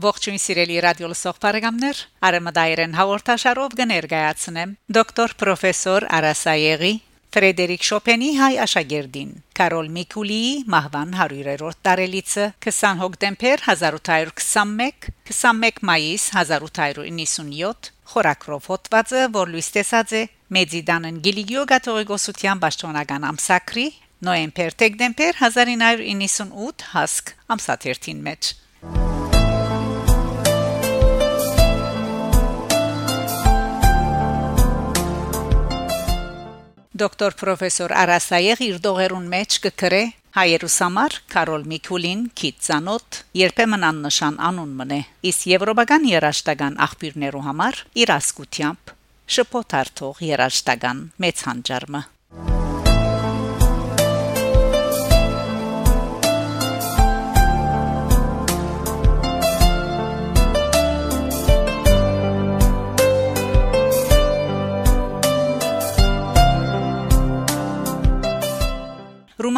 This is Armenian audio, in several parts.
Ողջույն սիրելի ռադիո լսող բարեկամներ, Արեմադայերեն հաղորդաշարով կներկայացնեմ. Դոկտոր պրոֆեսոր Արասայեգի Ֆրեդերիկ Շոպենի հայ աշակերտին Կարոլ Միկուլիի մահվան 100-րդ տարելիցը 20 հոկտեմբեր 1821 21 մայիս 1897 խորակրով հոդվածը որ լույս տեսած է Մեդիդանն Գիլիգիո գաթողիկոսության պաշտոնական ամսակրի նոեմբեր-դեկտեմբեր 1998 հասկ ամսաթերթին մեջ Դոկտոր պրոֆեսոր Արասայեղ իր դողերուն մեջ կգրե հայերուս համար Կարոլ Միկուլին քիծանոտ երբեմն աննշան անուն մնե իսկ եվրոպական երաշտական աղբյուրներու համար իր ասկությամբ շփոթարթող երաշտական մեծ հանճարմը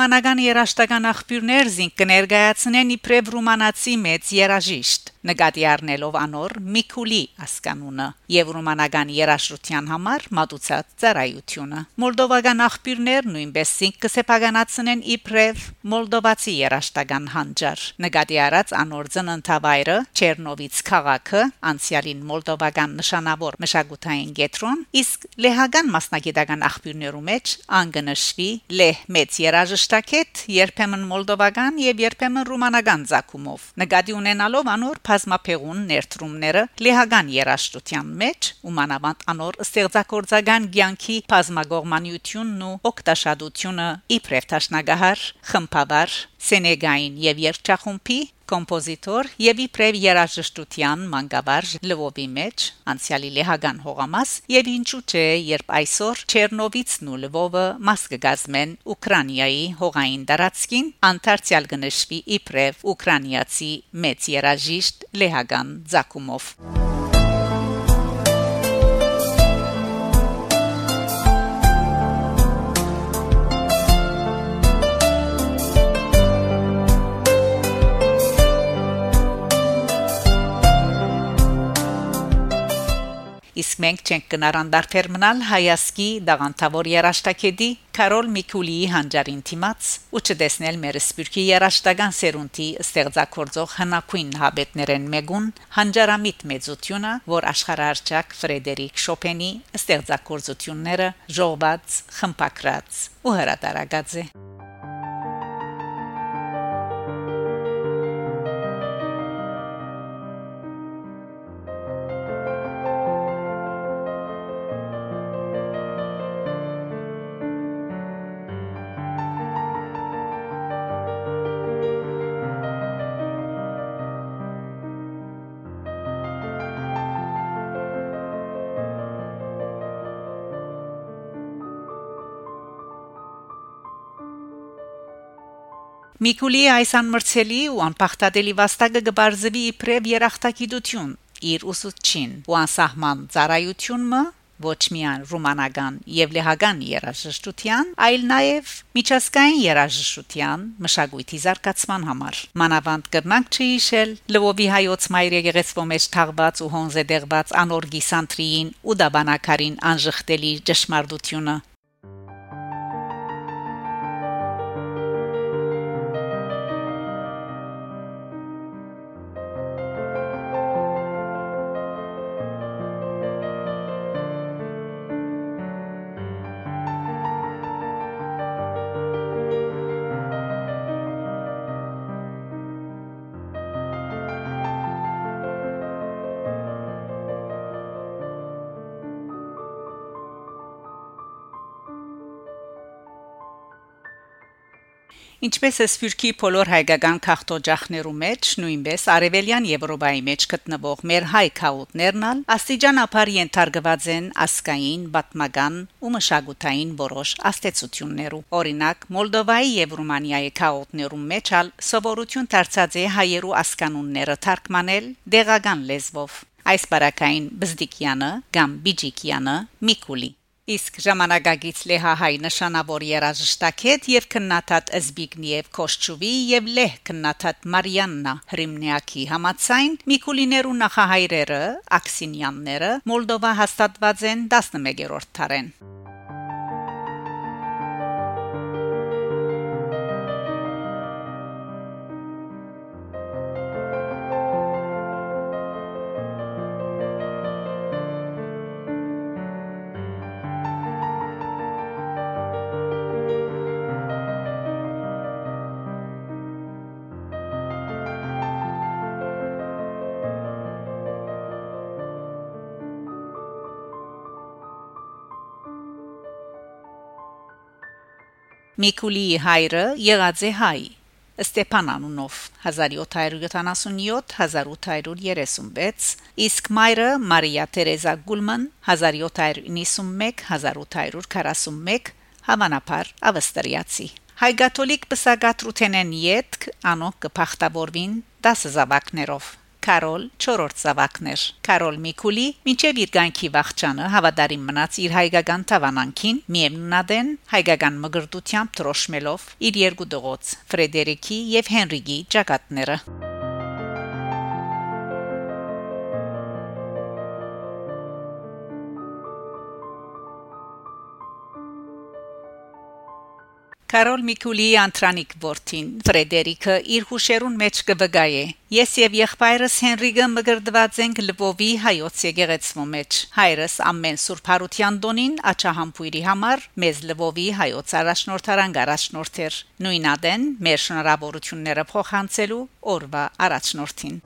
Ռումանական երաշտական աղբյուրներ զինք կներկայացնեն իբրև ռումանացի մեծ երաժիշտ նկատի առնելով անոր Միկուլի ասկանունը եւ ռումանական երաշտության համար մատուցած ծառայությունը մոլդովական աղբյուրներ նույնպես զինք կսեփականացնեն իբրև մոլդովացի երաշտական հանճար նկատի առած անոր ծննդավայրը Չերնովից քաղաքը անցյալին մոլդովական նշանավոր մշակութային գետրոն իսկ լեհական մասնագիտական աղբյուրներու մեջ անգնշվի լեհ մեծ երաժշտակետ երբեմն մոլդովական եւ երբեմն ռումանական ցակումով նկատի ունենալով անոր բազմապեղուն ներդրումները լեհական երաշտության մեջ ու մանավանդ անոր ստեղծագործական ցանկի բազմագողմանությունն ու օկտաշադությունը իբրև տաշնագահար խմբավար սենեգային եւ երջախումբի կոմպոզիտոր եւ իբրև երաժշտության մանկաբար լվովի մեջ անցյալի լեհական հողամաս եւ ինչու՞ չէ երբ այսօր Չերնովիցն ու Լվովը մաս կգազմեն Ուկրաինայի հողային տարածքին անտարցիալ կնշվի իբրև ուկրաինացի մեծ երաժիշտ լեհական ցակումով մենք չենք կնարանդարփեր մնալ հայասկի դաղանթավոր երաշտակեդի Կարոլ Միկուլիի հանճարին թիմած ու չտեսնել մեր սպյուրքի երաշտական սերունդի ստեղծագործող հնակույն հաբետներեն մեգուն հանճարամիտ մեծությունը, որ աշխարհարչակ Ֆրեդերիկ Շոպենի ստեղծագործությունները ժողված, խմպակրած ու հրատարակած է Միկուլի այս անմրցելի ու անփախտadeli վաստակը գբարձվի իբրև երախտագիտություն իր ուսուցչին ու անսահման ծառայությունը ոչ միայն ռումանական եւ լեհական երաժշտության, այլ նաեւ միջազգային երաժշտության մշակույթի զարգացման համար։ Մանավանդ կրնանք չհիշել Լվովի հայոց մայր եկեղեցվո մեջ թաղված ու հոնզե դեղված անորգի սանտրին ու դաբանակարին անժխտելի ճշմարտությունը Ինչպես է սփյուռքի բոլոր հայկական քաղաքտոջախներու մեջ, նույնպես արևելյան Եվրոպայի մեջ գտնվող մեր հայ քաղաքներն աստիճանաբար ենթարկված են ասկային, բատմական ու մշակութային որոշ աստեցություններու։ Օրինակ, Մոլդովայի եւ Ռումանիայի քաղաքներու մեջ ալ սովորություն դարձած է հայերու ասկանունները թարգմանել դեղական լեզվով։ Այս բարակային բզդիկյանը կամ բիջիկյանը Միկուլի Իսկ ժամանակագից լեհահայ նշանավոր երաժշտակետ եւ քննադատ Զբիգնիև Կոշչուվի եւ լեհ քննադատ Մարիաննա Հրիմնյակի համացայն Միկուլիներու նախահայրերը Աքսինյանները Մոլդովա հաստատված են 11-րդ դարեն Միկուլիի հայրը եղած է հայ Ստեփան անունով 1777-1836 իսկ մայրը Մարիա Տերեզա Գուլման 1791-1841 հավանաբար ավստրիացի Հայ կաթոլիկ բսակաթրութենեն յետք անոնք կփախտավորվին 10 զավակներով Կարոլ 4-րդ զավակներ Կարոլ Միկուլի մինչև իր գանքի վախճանը հավատարիմ մնաց իր հայկական տավանանքին միևնույնադեն հայկական մգրտությամբ տրոշմելով իր երկու դողոց Ֆրեդերիկի եւ Հենրիգի ճակատները Կարոլ Միկուլիի Անտրանիկ Որտին Ֆրեդերիկը իր հուշերուն մեջ կվգայե։ Ես եւ եղբայրս Հենրիգը մգրդված ենք Լվովի հայոց եկեղեցու մեջ։ Հայրս ամեն Սուրբ Հարության տոնին աչահամբույրի համար մեզ Լվովի հայոց առաջնորդարան գարաշնորթեր։ Նույն ադեն մեր շնորհավորությունները փոխանցելու օրվա առաջնորդին։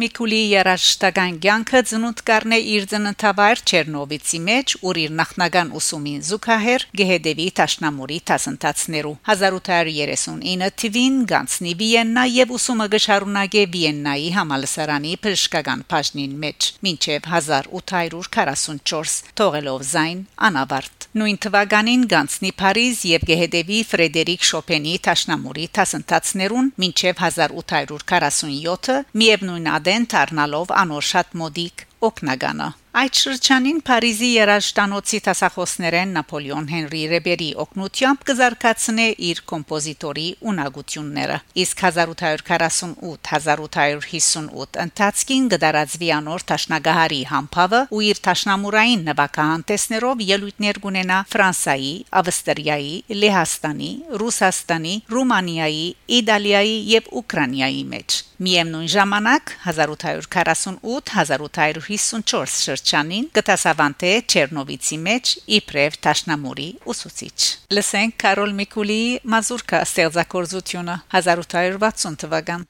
Միկուլի երաշտական ցանկը ծնունդ կառնե իր ծննդավայր Չեռնովիցի մեջ, ուր իր նախնական ուսումին զուգահեռ գեհդեվի Տաշնամուրի տասնտացներու 1839 թվին գանցնի Վիեննա եւ ուսումը գշարունակե Վիեննայի համալսարանի բժշկական բաժնին մեջ մինչև 1844 թողելով զայն անավարտ Նույն թվականին գանցնի Փարիզ եւ գեհդեվի Ֆրեդերիկ Շոպենի Տաշնամուրի տասնտացներուն մինչև 1847-ը միևնույն ադեն դառնալով անոր շատ մոդիկ օկնագանը Այդ շրջանին Փարիզի երաժշտանոցի տասախոսներեն Նապոլեոն Հենրի Ռեբերի օգնությամբ կզարգացնե իր կոմպոզիտորի ունակությունները։ Իսկ 1848-1858 ընթացքին գդարածվի անոր Տաշնագահարի համբավը ու իր Տաշնամուրային նվակահանտեսներով ելույթներ կունենա Ֆրանսայի, Ավստրիայի, Լեհաստանի, Ռուսաստանի, Ռումանիայի, Իտալիայի եւ Ուկրաինայի մեջ։ Միևնույն ժամանակ 1858-1854 շրջանին կտասավանտե Չեռնովիցի մեջ իբրև Տաշնամուրի ուսուցիչ։ Լսենք Կարոլ Միկուլի մազուրկա ստեղծագործությունը 1860 թվական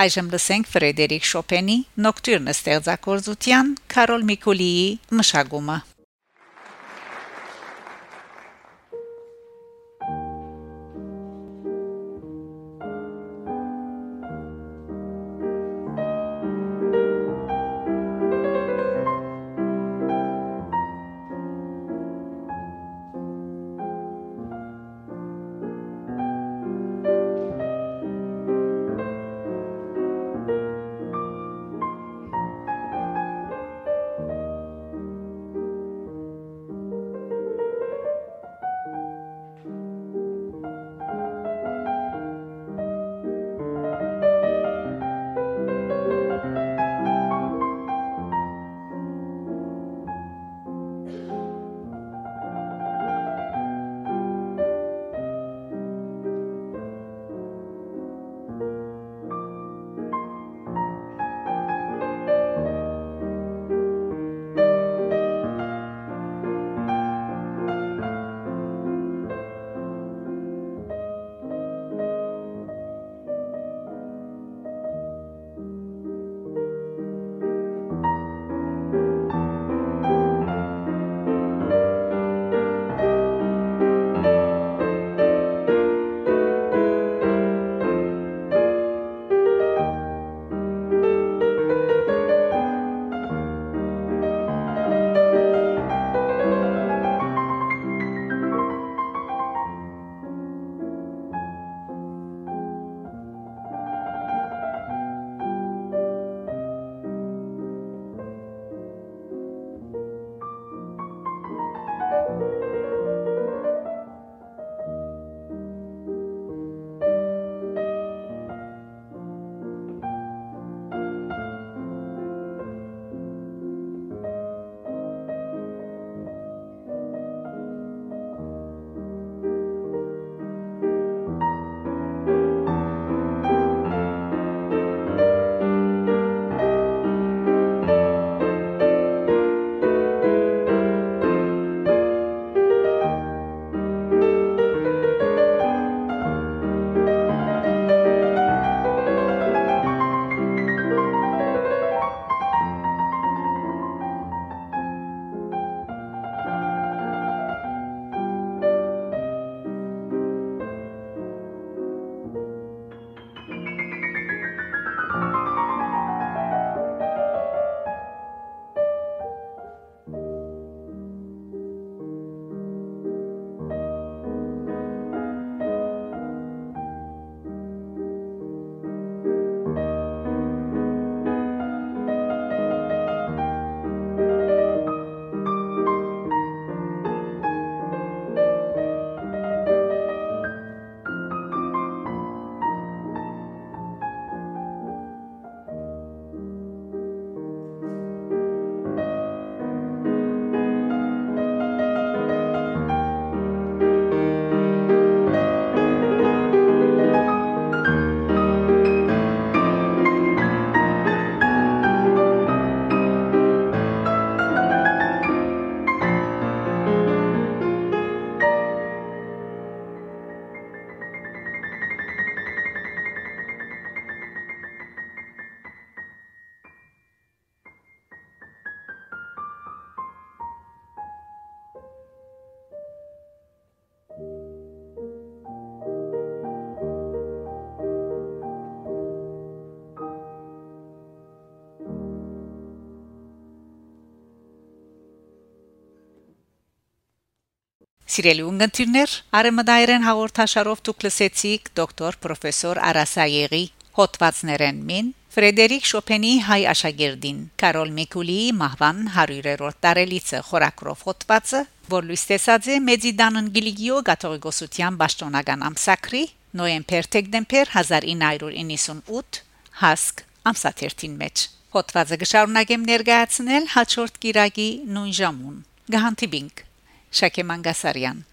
Այժմ լսենք Ֆրեդերիկ Շոպենի Նոկտյուրն ստեղծագործության Կարոլ Միկոլիի մշակումը Սիրելի ունգընտիրներ, Արեմդայրեն հաղորդաշարով դուք լսեցիք դոկտոր պրոֆեսոր Արասայեգի հոդվածներեն մին Ֆրեդերիկ Շոպենի հայ աշակերտին Կարոլ Միկուլիի մահվան 100-րդ տարելիցը խորակրով հոդվածը, որ լույս տեսած է Մեդիդանն Գիլիգիո գաթողիկոսության պաշտոնական ամսակրի նոյեմբեր-դեկտեմբեր 1998 հասկ ամսաթերթին մեջ Հոդվածը կշարունակեմ ներկայացնել հաջորդ գիրագի նույն ժամուն։ Գահանտիբինգ Շակե Մանգասարյան